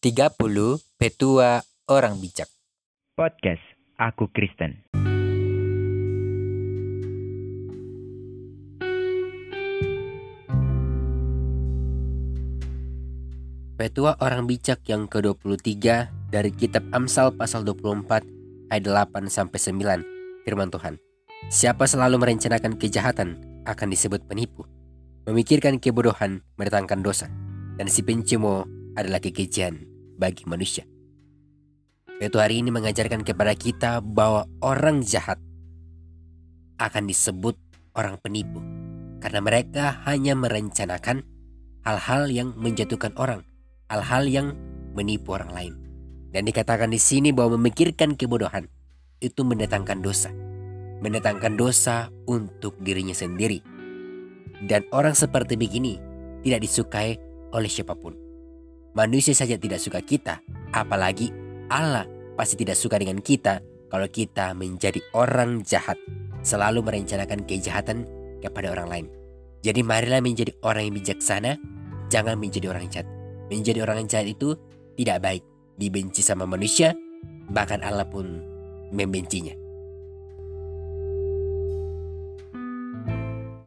30 Petua Orang Bijak Podcast Aku Kristen. Petua Orang Bijak yang ke-23 dari kitab Amsal pasal 24 ayat 8 sampai 9 firman Tuhan. Siapa selalu merencanakan kejahatan akan disebut penipu. Memikirkan kebodohan mendatangkan dosa dan si pencemo adalah kekejian bagi manusia. Petua hari ini mengajarkan kepada kita bahwa orang jahat akan disebut orang penipu karena mereka hanya merencanakan hal-hal yang menjatuhkan orang, hal-hal yang menipu orang lain. Dan dikatakan di sini bahwa memikirkan kebodohan itu mendatangkan dosa. Mendatangkan dosa untuk dirinya sendiri. Dan orang seperti begini tidak disukai oleh siapa pun. Manusia saja tidak suka kita, apalagi Allah pasti tidak suka dengan kita kalau kita menjadi orang jahat, selalu merencanakan kejahatan kepada orang lain. Jadi marilah menjadi orang yang bijaksana, jangan menjadi orang jahat. Menjadi orang jahat itu tidak baik, dibenci sama manusia, bahkan Allah pun membencinya.